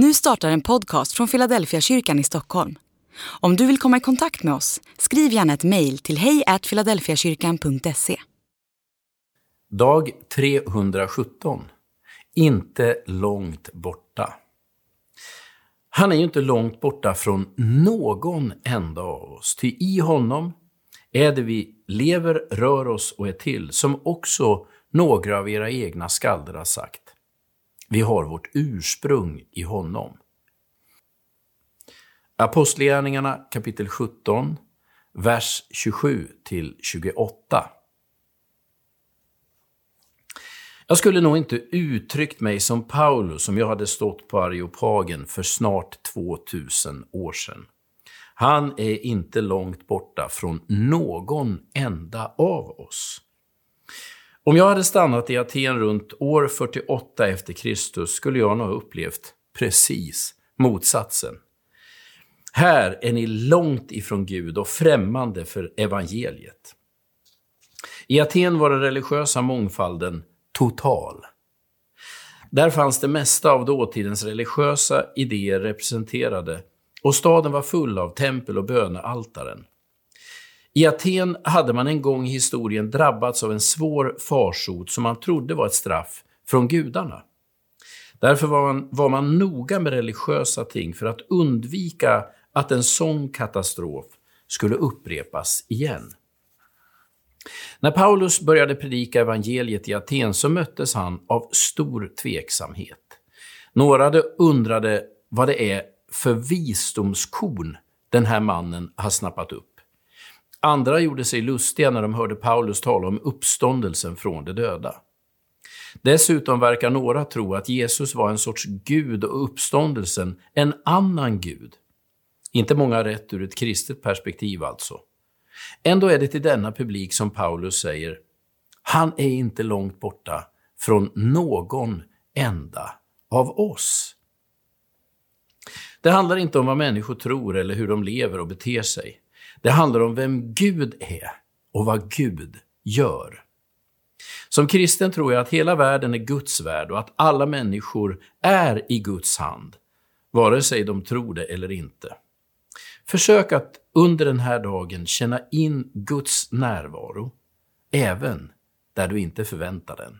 Nu startar en podcast från Philadelphia kyrkan i Stockholm. Om du vill komma i kontakt med oss, skriv gärna ett mejl till hejfiladelfiakyrkan.se. Dag 317. Inte långt borta. Han är ju inte långt borta från någon enda av oss, ty i honom är det vi lever, rör oss och är till, som också några av era egna skalder har sagt. Vi har vårt ursprung i honom. Apostlagärningarna kapitel 17, vers 27 till 28. Jag skulle nog inte uttryckt mig som Paulus om jag hade stått på Areopagen för snart 2000 år sedan. Han är inte långt borta från någon enda av oss. Om jag hade stannat i Aten runt år 48 efter Kristus skulle jag nog ha upplevt precis motsatsen. Här är ni långt ifrån Gud och främmande för evangeliet. I Aten var den religiösa mångfalden total. Där fanns det mesta av dåtidens religiösa idéer representerade och staden var full av tempel och bönealtaren. I Aten hade man en gång i historien drabbats av en svår farsot som man trodde var ett straff från gudarna. Därför var man, var man noga med religiösa ting för att undvika att en sån katastrof skulle upprepas igen. När Paulus började predika evangeliet i Aten så möttes han av stor tveksamhet. Några undrade vad det är för visdomskorn den här mannen har snappat upp. Andra gjorde sig lustiga när de hörde Paulus tala om uppståndelsen från de döda. Dessutom verkar några tro att Jesus var en sorts gud och uppståndelsen en annan gud. Inte många rätt ur ett kristet perspektiv alltså. Ändå är det till denna publik som Paulus säger, han är inte långt borta från någon enda av oss. Det handlar inte om vad människor tror eller hur de lever och beter sig. Det handlar om vem Gud är och vad Gud gör. Som kristen tror jag att hela världen är Guds värld och att alla människor är i Guds hand, vare sig de tror det eller inte. Försök att under den här dagen känna in Guds närvaro, även där du inte förväntar den.